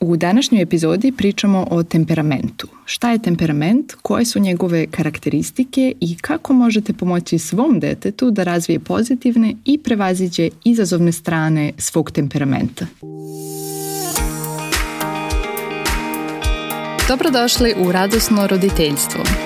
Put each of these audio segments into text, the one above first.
U današnjoj epizodi pričamo o temperamentu. Šta je temperament, koje su njegove karakteristike i kako možete pomoći svom detetu da razvije pozitivne i prevaziđe izazovne strane svog temperamenta. Dobrodošli u Radosno roditeljstvo.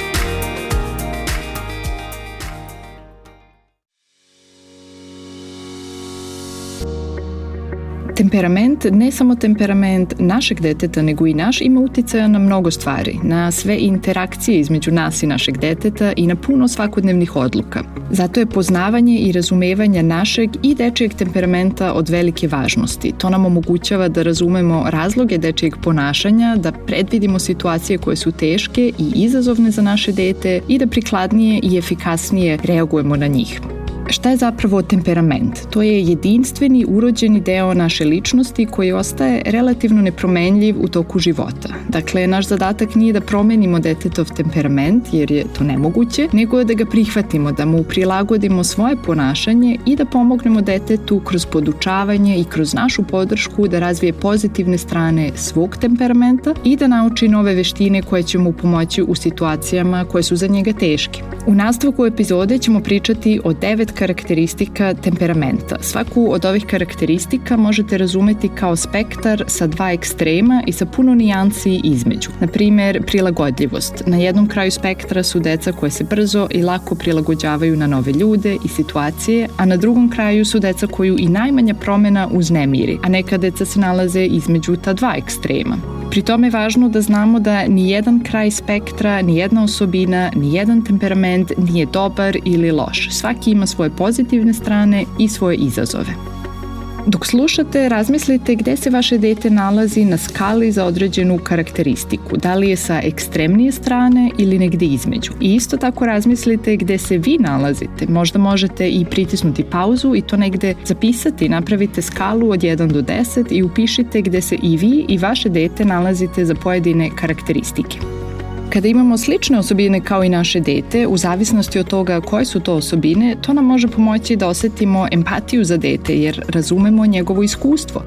Temperament, ne samo temperament našeg deteta, nego i naš, ima uticaja na mnogo stvari, na sve interakcije između nas i našeg deteta i na puno svakodnevnih odluka. Zato je poznavanje i razumevanje našeg i dečijeg temperamenta od velike važnosti. To nam omogućava da razumemo razloge dečijeg ponašanja, da predvidimo situacije koje su teške i izazovne za naše dete i da prikladnije i efikasnije reagujemo na njih. Šta je zapravo temperament? To je jedinstveni urođeni deo naše ličnosti koji ostaje relativno nepromenljiv u toku života. Dakle, naš zadatak nije da promenimo detetov temperament, jer je to nemoguće, nego da ga prihvatimo, da mu prilagodimo svoje ponašanje i da pomognemo detetu kroz podučavanje i kroz našu podršku da razvije pozitivne strane svog temperamenta i da nauči nove veštine koje će mu pomoći u situacijama koje su za njega teške. U nastavku epizode ćemo pričati o devet karakteristika temperamenta. Svaku od ovih karakteristika možete razumeti kao spektar sa dva ekstrema i sa puno nijansi između. Na primer, prilagodljivost. Na jednom kraju spektra su deca koje se brzo i lako prilagođavaju na nove ljude i situacije, a na drugom kraju su deca koju i najmanja promena uznemiri, a neka deca se nalaze između ta dva ekstrema. Pri tome je važno da znamo da ni jedan kraj spektra, ni jedna osobina, ni jedan temperament nije dobar ili loš. Svaki ima svoje pozitivne strane i svoje izazove. Dok slušate, razmislite gde se vaše dete nalazi na skali za određenu karakteristiku, da li je sa ekstremnije strane ili negde između. I isto tako razmislite gde se vi nalazite. Možda možete i pritisnuti pauzu i to negde zapisati, napravite skalu od 1 do 10 i upišite gde se i vi i vaše dete nalazite za pojedine karakteristike. Kada imamo slične osobine kao i naše dete, u zavisnosti od toga koje su to osobine, to nam može pomoći da osetimo empatiju za dete jer razumemo njegovo iskustvo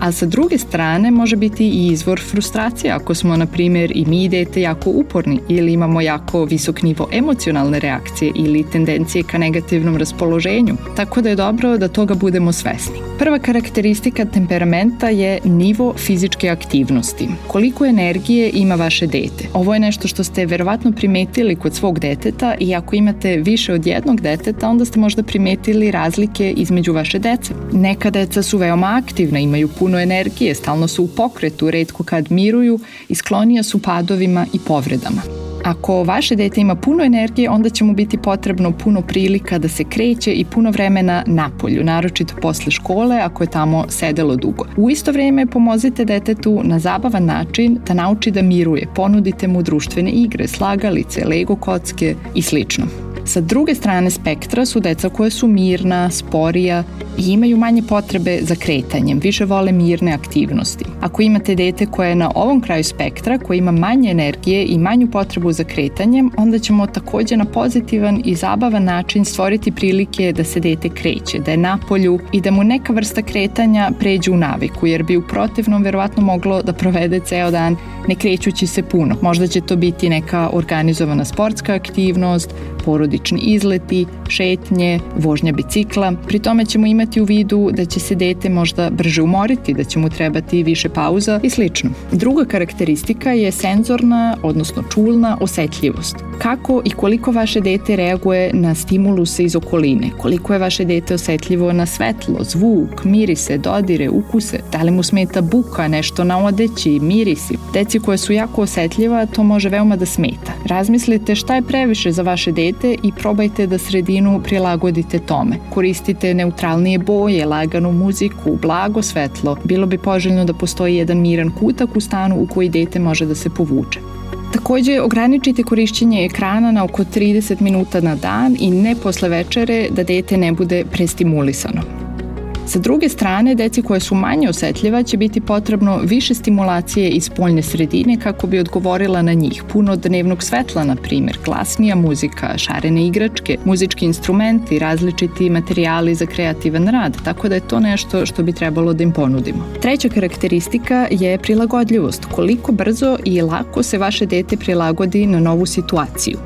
a sa druge strane može biti i izvor frustracije ako smo, na primjer, i mi dete jako uporni ili imamo jako visok nivo emocionalne reakcije ili tendencije ka negativnom raspoloženju, tako da je dobro da toga budemo svesni. Prva karakteristika temperamenta je nivo fizičke aktivnosti. Koliko energije ima vaše dete? Ovo je nešto što ste verovatno primetili kod svog deteta i ako imate više od jednog deteta, onda ste možda primetili razlike između vaše dece. Neka deca su veoma aktivna, imaju puno energije, stalno su u pokretu, redko kad miruju i sklonija su padovima i povredama. Ako vaše dete ima puno energije, onda će mu biti potrebno puno prilika da se kreće i puno vremena napolju, naročito posle škole ako je tamo sedelo dugo. U isto vreme pomozite detetu na zabavan način da nauči da miruje, ponudite mu društvene igre, slagalice, lego kocke i slično. Sa druge strane spektra su deca koja su mirna, sporija i imaju manje potrebe za kretanjem, više vole mirne aktivnosti. Ako imate dete koje je na ovom kraju spektra, koje ima manje energije i manju potrebu za kretanjem, onda ćemo takođe na pozitivan i zabavan način stvoriti prilike da se dete kreće, da je na polju i da mu neka vrsta kretanja pređe u naviku, jer bi u protivnom verovatno moglo da provede ceo dan ne krećući se puno. Možda će to biti neka organizovana sportska aktivnost, porodični izleti, šetnje, vožnja bicikla. Pri tome ćemo imati u vidu da će se dete možda brže umoriti, da će mu trebati više pauza i slično. Druga karakteristika je senzorna, odnosno čulna osetljivost. Kako i koliko vaše dete reaguje na stimuluse iz okoline? Koliko je vaše dete osetljivo na svetlo, zvuk, mirise, dodire, ukuse? Da li mu smeta buka, nešto na odeći, mirisi? Deci koje su jako osetljiva, to može veoma da smeta. Razmislite šta je previše za vaše dete i probajte da sredinu prilagodite tome. Koristite neutralnije boje, laganu muziku, blago svetlo. Bilo bi poželjno da postoji jedan miran kutak u stanu u koji dete može da se povuče. Takođe, ograničite korišćenje ekrana na oko 30 minuta na dan i ne posle večere da dete ne bude prestimulisano. Sa druge strane, deci koje su manje osetljiva će biti potrebno više stimulacije iz spoljne sredine kako bi odgovorila na njih. Puno dnevnog svetla, na primjer, glasnija muzika, šarene igračke, muzički instrumenti, različiti materijali za kreativan rad, tako da je to nešto što bi trebalo da im ponudimo. Treća karakteristika je prilagodljivost. Koliko brzo i lako se vaše dete prilagodi na novu situaciju.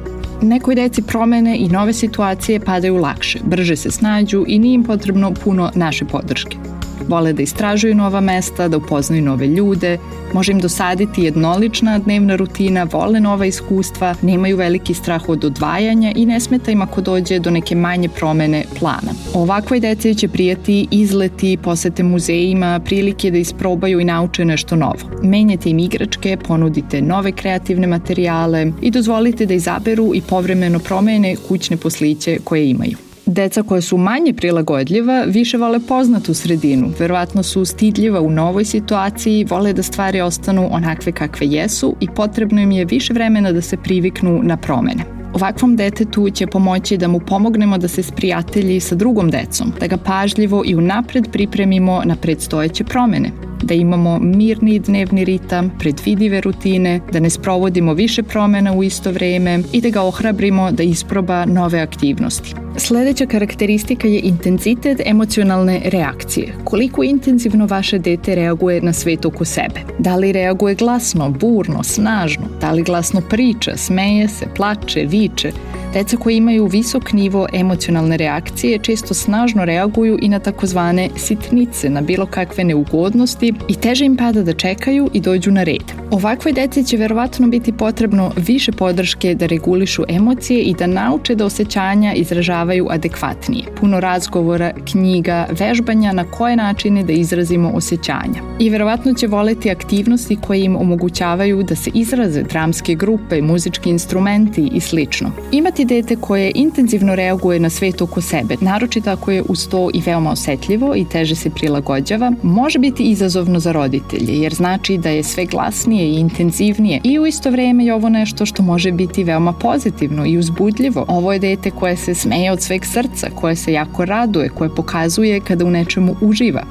Nekoj deci promene i nove situacije padaju lakše, brže se snađu i nije im potrebno puno naše podrške. Vole da istražuju nova mesta, da upoznaju nove ljude, može im dosaditi jednolična dnevna rutina, vole nova iskustva, nemaju veliki strah od odvajanja i ne smeta im ako dođe do neke manje promene plana. Ovakvoj deci će prijati izleti, posete muzejima, prilike da isprobaju i nauče nešto novo. Menjate im igračke, ponudite nove kreativne materijale i dozvolite da izaberu i povremeno promene kućne posliće koje imaju. Deca koja su manje prilagodljiva više vole poznatu sredinu, verovatno su stidljiva u novoj situaciji, vole da stvari ostanu onakve kakve jesu i potrebno im je više vremena da se priviknu na promene. Ovakvom detetu će pomoći da mu pomognemo da se sprijatelji sa drugom decom, da ga pažljivo i unapred pripremimo na predstojeće promene, da imamo mirni dnevni ritam, predvidive rutine, da ne sprovodimo više promena u isto vreme i da ga ohrabrimo da isproba nove aktivnosti. Sledeća karakteristika je intenzitet emocionalne reakcije. Koliko intenzivno vaše dete reaguje na svet oko sebe? Da li reaguje glasno, burno, snažno? Da li glasno priča, smeje se, plače, viče? Deca koji imaju visok nivo emocionalne reakcije često snažno reaguju i na takozvane sitnice, na bilo kakve neugodnosti i teže im pada da čekaju i dođu na red. Ovakvoj deci će verovatno biti potrebno više podrške da regulišu emocije i da nauče da osjećanja izražavaju adekvatnije. Puno razgovora, knjiga, vežbanja na koje načine da izrazimo osjećanja. I verovatno će voleti aktivnosti koje im omogućavaju da se izraze dramske grupe, muzički instrumenti i slično. Imati Imati dete koje intenzivno reaguje na svet oko sebe, naročito ako je uz to i veoma osetljivo i teže se prilagođava, može biti izazovno za roditelje, jer znači da je sve glasnije i intenzivnije i u isto vreme je ovo nešto što može biti veoma pozitivno i uzbudljivo. Ovo je dete koje se smeje od sveg srca, koje se jako raduje, koje pokazuje kada u nečemu uživa.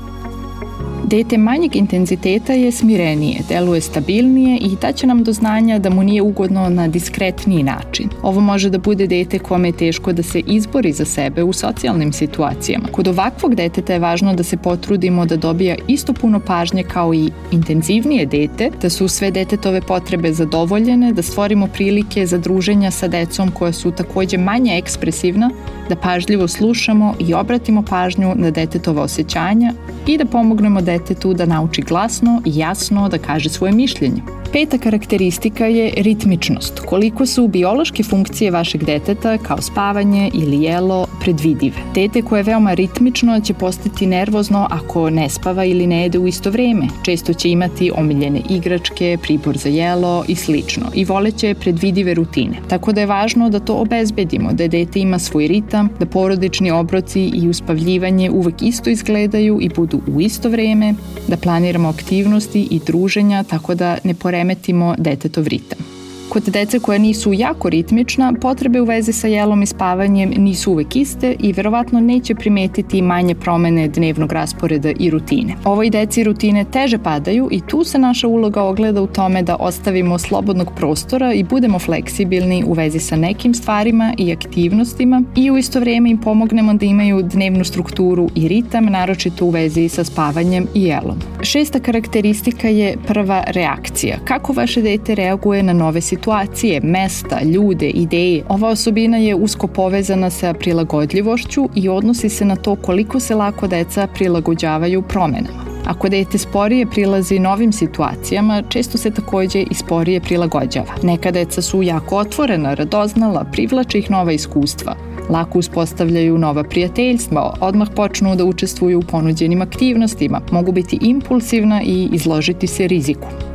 Dete manjeg intenziteta je smirenije, deluje stabilnije i daće nam do znanja da mu nije ugodno na diskretniji način. Ovo može da bude dete kome je teško da se izbori za sebe u socijalnim situacijama. Kod ovakvog deteta je važno da se potrudimo da dobija isto puno pažnje kao i intenzivnije dete, da su sve detetove potrebe zadovoljene, da stvorimo prilike za druženja sa decom koja su takođe manje ekspresivna, da pažljivo slušamo i obratimo pažnju na detetova osjećanja i da pomognemo detetu da nauči glasno i jasno da kaže svoje mišljenje. Peta karakteristika je ritmičnost. Koliko su biološke funkcije vašeg deteta, kao spavanje ili jelo, predvidive. Dete koje je veoma ritmično će postati nervozno ako ne spava ili ne jede u isto vreme. Često će imati omiljene igračke, pribor za jelo i slično i voleće predvidive rutine. Tako da je važno da to obezbedimo, da dete ima svoj ritam, da porodični obroci i uspavljivanje uvek isto izgledaju i budu u isto vreme, da planiramo aktivnosti i druženja tako da ne poredimo poremetimo detetov ritam. Kod dece koja nisu jako ritmična, potrebe u vezi sa jelom i spavanjem nisu uvek iste i verovatno neće primetiti manje promene dnevnog rasporeda i rutine. Ovoj deci rutine teže padaju i tu se naša uloga ogleda u tome da ostavimo slobodnog prostora i budemo fleksibilni u vezi sa nekim stvarima i aktivnostima i u isto vrijeme im pomognemo da imaju dnevnu strukturu i ritam, naročito u vezi sa spavanjem i jelom. Šesta karakteristika je prva reakcija. Kako vaše dete reaguje na nove situacije situacije, mesta, ljude, ideje. Ova osobina je usko povezana sa prilagodljivošću i odnosi se na to koliko se lako deca prilagođavaju promenama. Ako dete sporije prilazi novim situacijama, često se takođe i sporije prilagođava. Neka deca su jako otvorena, radoznala, privlače ih nova iskustva, lako uspostavljaju nova prijateljstva, odmah počnu da učestvuju u ponuđenim aktivnostima, mogu biti impulsivna i izložiti se riziku.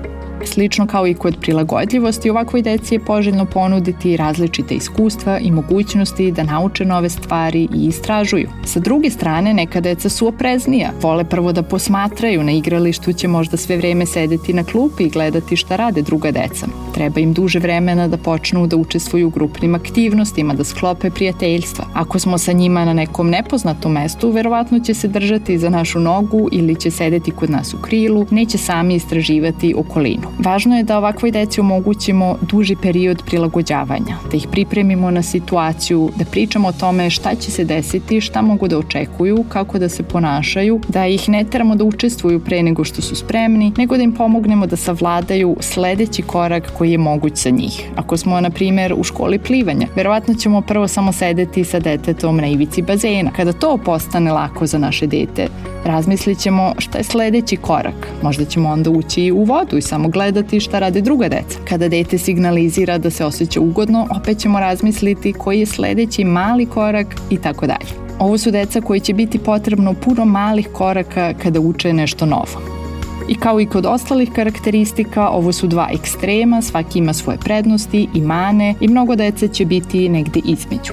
Slično kao i kod prilagodljivosti, ovakvoj deci je poželjno ponuditi različite iskustva i mogućnosti da nauče nove stvari i istražuju. Sa druge strane, neka deca su opreznija, vole prvo da posmatraju, na igralištu će možda sve vreme sedeti na klupi i gledati šta rade druga deca. Treba im duže vremena da počnu da učestvuju u grupnim aktivnostima, da sklope prijateljstva. Ako smo sa njima na nekom nepoznatom mestu, verovatno će se držati za našu nogu ili će sedeti kod nas u krilu, neće sami istraživati okolinu. Važno je da ovakvoj deci omogućimo duži period prilagođavanja, da ih pripremimo na situaciju, da pričamo o tome šta će se desiti, šta mogu da očekuju, kako da se ponašaju, da ih ne teramo da učestvuju pre nego što su spremni, nego da im pomognemo da savladaju sledeći korak koji je moguć za njih. Ako smo, na primer, u školi plivanja, verovatno ćemo prvo samo sedeti sa detetom na ivici bazena. Kada to postane lako za naše dete, razmislit ćemo šta je sledeći korak. Možda ćemo onda ući u vodu i samo gledati šta rade druga deca. Kada dete signalizira da se osjeća ugodno, opet ćemo razmisliti koji je sledeći mali korak i tako dalje. Ovo su deca koji će biti potrebno puno malih koraka kada uče nešto novo. I kao i kod ostalih karakteristika, ovo su dva ekstrema, svaki ima svoje prednosti i mane i mnogo dece će biti negde između.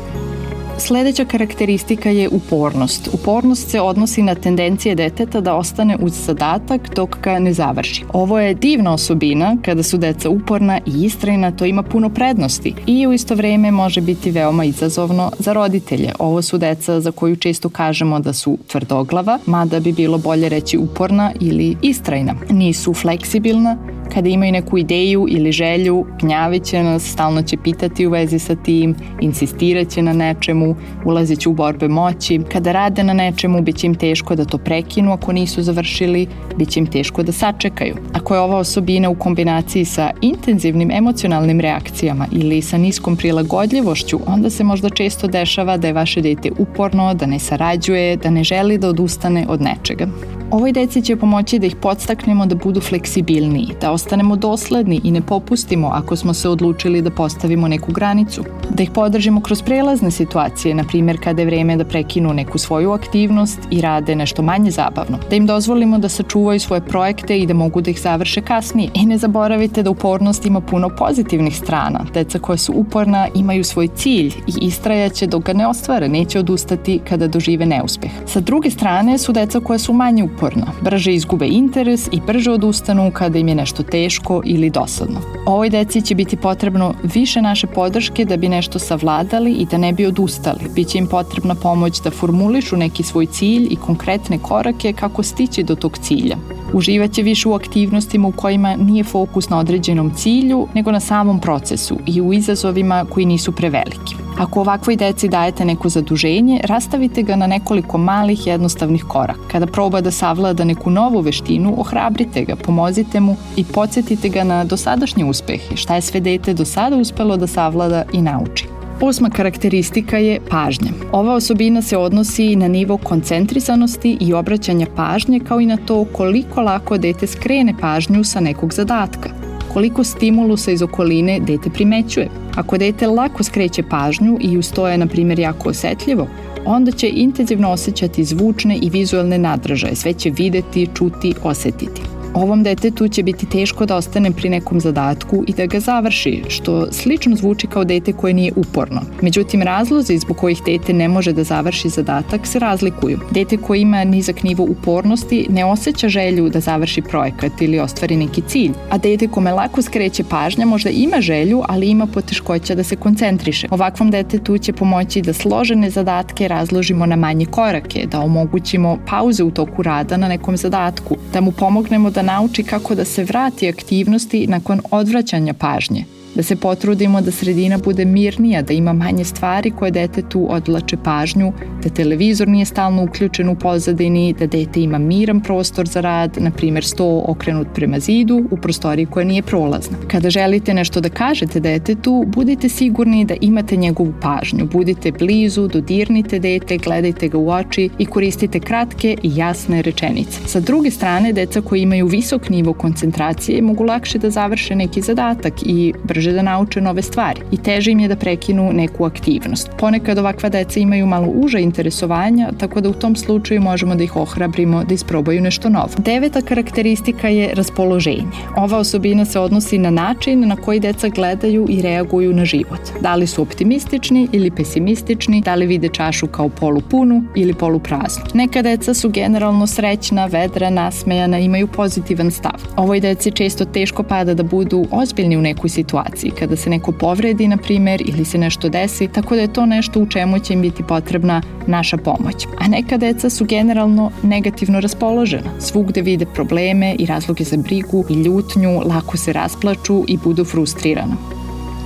Sledeća karakteristika je upornost. Upornost se odnosi na tendencije deteta da ostane uz zadatak dok ga ne završi. Ovo je divna osobina, kada su deca uporna i istrajna, to ima puno prednosti i u isto vreme može biti veoma izazovno za roditelje. Ovo su deca za koju često kažemo da su tvrdoglava, mada bi bilo bolje reći uporna ili istrajna. Nisu fleksibilna, Kada imaju neku ideju ili želju, gnjaviće nas, stalno će pitati u vezi sa tim, insistiraće na nečemu, ulaziće u borbe moći. Kada rade na nečemu, bit će im teško da to prekinu ako nisu završili, bit će im teško da sačekaju. Ako je ova osobina u kombinaciji sa intenzivnim emocionalnim reakcijama ili sa niskom prilagodljivošću, onda se možda često dešava da je vaše dete uporno, da ne sarađuje, da ne želi da odustane od nečega. Ovoj deci će pomoći da ih podstaknemo da budu fleksibilniji, da ostanemo dosledni i ne popustimo ako smo se odlučili da postavimo neku granicu, da ih podržimo kroz prelazne situacije, na primjer kada je vreme da prekinu neku svoju aktivnost i rade nešto manje zabavno, da im dozvolimo da sačuvaju svoje projekte i da mogu da ih završe kasnije. I ne zaboravite da upornost ima puno pozitivnih strana. Deca koja su uporna imaju svoj cilj i istrajaće dok ga ne ostvare, neće odustati kada dožive neuspeh. Sa druge strane su deca koja su manje uporno, brže izgube interes i brže odustanu kada im je nešto teško ili dosadno. Ovoj deci će biti potrebno više naše podrške da bi nešto savladali i da ne bi odustali. Biće im potrebna pomoć da formulišu neki svoj cilj i konkretne korake kako stići do tog cilja. Uživaće više u aktivnostima u kojima nije fokus na određenom cilju, nego na samom procesu i u izazovima koji nisu preveliki. Ako ovakvoj deci dajete neko zaduženje, rastavite ga na nekoliko malih jednostavnih koraka. Kada proba da savlada neku novu veštinu, ohrabrite ga, pomozite mu i podsjetite ga na dosadašnje uspehe, šta je sve dete do sada uspelo da savlada i nauči. Osma karakteristika je pažnja. Ova osobina se odnosi na nivo koncentrisanosti i obraćanja pažnje kao i na to koliko lako dete skrene pažnju sa nekog zadatka koliko stimulusa iz okoline dete primećuje. Ako dete lako skreće pažnju i ustoje, na primjer, jako osetljivo, onda će intenzivno osjećati zvučne i vizualne nadražaje, sve će videti, čuti, osetiti. Ovom detetu će biti teško da ostane pri nekom zadatku i da ga završi, što slično zvuči kao dete koje nije uporno. Međutim, razlozi zbog kojih dete ne može da završi zadatak se razlikuju. Dete koje ima nizak nivo upornosti ne osjeća želju da završi projekat ili ostvari neki cilj, a dete kome lako skreće pažnja možda ima želju, ali ima poteškoća da se koncentriše. Ovakvom detetu će pomoći da složene zadatke razložimo na manje korake, da omogućimo pauze u toku rada na nekom zadatku, da mu pomognemo da da nauči kako da se vrati aktivnosti nakon odvraćanja pažnje da se potrudimo da sredina bude mirnija, da ima manje stvari koje detetu odlače pažnju, da televizor nije stalno uključen u pozadini, da dete ima miran prostor za rad, na primjer sto okrenut prema zidu u prostoriji koja nije prolazna. Kada želite nešto da kažete detetu, budite sigurni da imate njegovu pažnju, budite blizu, dodirnite dete, gledajte ga u oči i koristite kratke i jasne rečenice. Sa druge strane, deca koji imaju visok nivo koncentracije mogu lakše da završe neki zadatak i brže brže da nauče nove stvari i teže im je da prekinu neku aktivnost. Ponekad ovakva deca imaju malo uža interesovanja, tako da u tom slučaju možemo da ih ohrabrimo da isprobaju nešto novo. Deveta karakteristika je raspoloženje. Ova osobina se odnosi na način na koji deca gledaju i reaguju na život. Da li su optimistični ili pesimistični, da li vide čašu kao polupunu ili polupraznu. Neka deca su generalno srećna, vedra, nasmejana, imaju pozitivan stav. Ovoj deci često teško pada da budu ozbiljni u nekoj situaciji, kada se neko povredi, na primer, ili se nešto desi, tako da je to nešto u čemu će im biti potrebna naša pomoć. A neka deca su generalno negativno raspoložena. Svugde vide probleme i razloge za brigu i ljutnju, lako se rasplaču i budu frustrirana.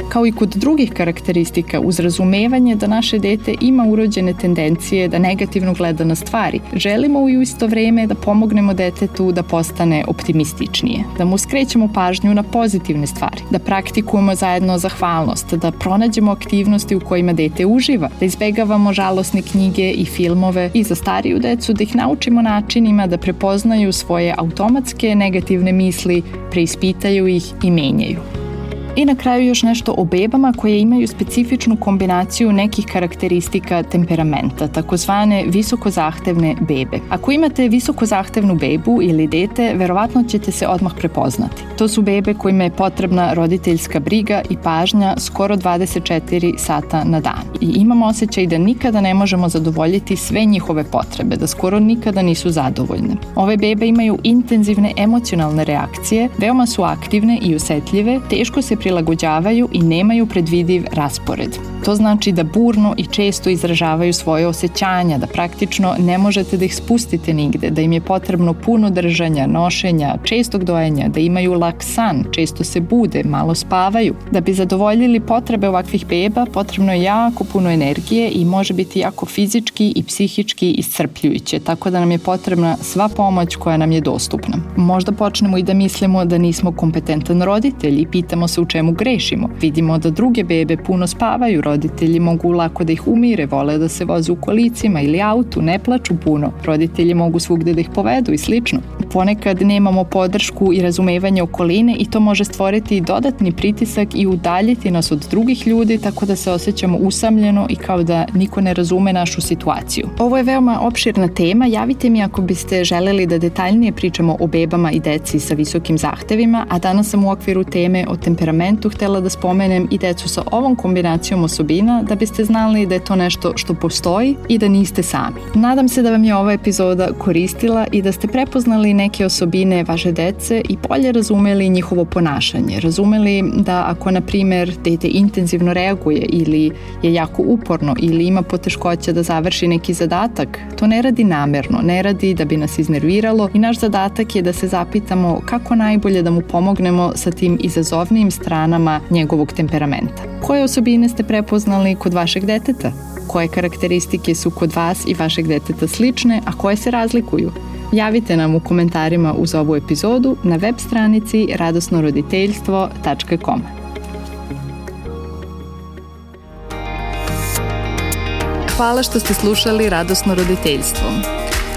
Kao i kod drugih karakteristika, uz razumevanje da naše dete ima urođene tendencije da negativno gleda na stvari, želimo u isto vreme da pomognemo detetu da postane optimističnije, da mu skrećemo pažnju na pozitivne stvari, da praktikujemo zajedno zahvalnost, da pronađemo aktivnosti u kojima dete uživa, da izbegavamo žalosne knjige i filmove i za stariju decu da ih naučimo načinima da prepoznaju svoje automatske negativne misli, preispitaju ih i menjaju. I na kraju još nešto o bebama koje imaju specifičnu kombinaciju nekih karakteristika temperamenta, takozvane visoko zahtevne bebe. Ako imate visoko zahtevnu bebu ili dete, verovatno ćete se odmah prepoznati. To su bebe kojima je potrebna roditeljska briga i pažnja skoro 24 sata na dan. I imamo osjećaj da nikada ne možemo zadovoljiti sve njihove potrebe, da skoro nikada nisu zadovoljne. Ove bebe imaju intenzivne emocionalne reakcije, veoma su aktivne i osetljive, teško se prilagođavaju i nemaju predvidiv raspored. To znači da burno i često izražavaju svoje osjećanja, da praktično ne možete da ih spustite nigde, da im je potrebno puno držanja, nošenja, čestog dojenja, da imaju lak san, često se bude, malo spavaju. Da bi zadovoljili potrebe ovakvih beba, potrebno je jako puno energije i može biti jako fizički i psihički iscrpljujuće, tako da nam je potrebna sva pomoć koja nam je dostupna. Možda počnemo i da mislimo da nismo kompetentan roditelj i pitamo se u čemu grešimo. Vidimo da druge bebe puno spavaju, roditelji mogu lako da ih umire, vole da se voze u kolicima ili autu, ne plaču puno. Roditelji mogu svugde da ih povedu i slično. Ponekad nemamo podršku i razumevanje okoline i to može stvoriti dodatni pritisak i udaljiti nas od drugih ljudi tako da se osjećamo usamljeno i kao da niko ne razume našu situaciju. Ovo je veoma opširna tema, javite mi ako biste želeli da detaljnije pričamo o bebama i deci sa visokim zahtevima, a danas sam u okviru teme o temperamentu htela da spomenem i decu sa ovom kombinacijom osobina da biste znali da je to nešto što postoji i da niste sami. Nadam se da vam je ova epizoda koristila i da ste prepoznali neke osobine vaše dece i bolje razumeli njihovo ponašanje. Razumeli da ako, na primer, dete intenzivno reaguje ili je jako uporno ili ima poteškoća da završi neki zadatak, to ne radi namerno, ne radi da bi nas iznerviralo i naš zadatak je da se zapitamo kako najbolje da mu pomognemo sa tim izazovnijim stranama njegovog temperamenta. Koje osobine ste prepoznali kod vašeg deteta? Koje karakteristike su kod vas i vašeg deteta slične, a koje se razlikuju? Javite nam u komentarima uz ovu epizodu na web stranici radosnoroditeljstvo.com. Hvala što ste slušali Radosno roditeljstvo.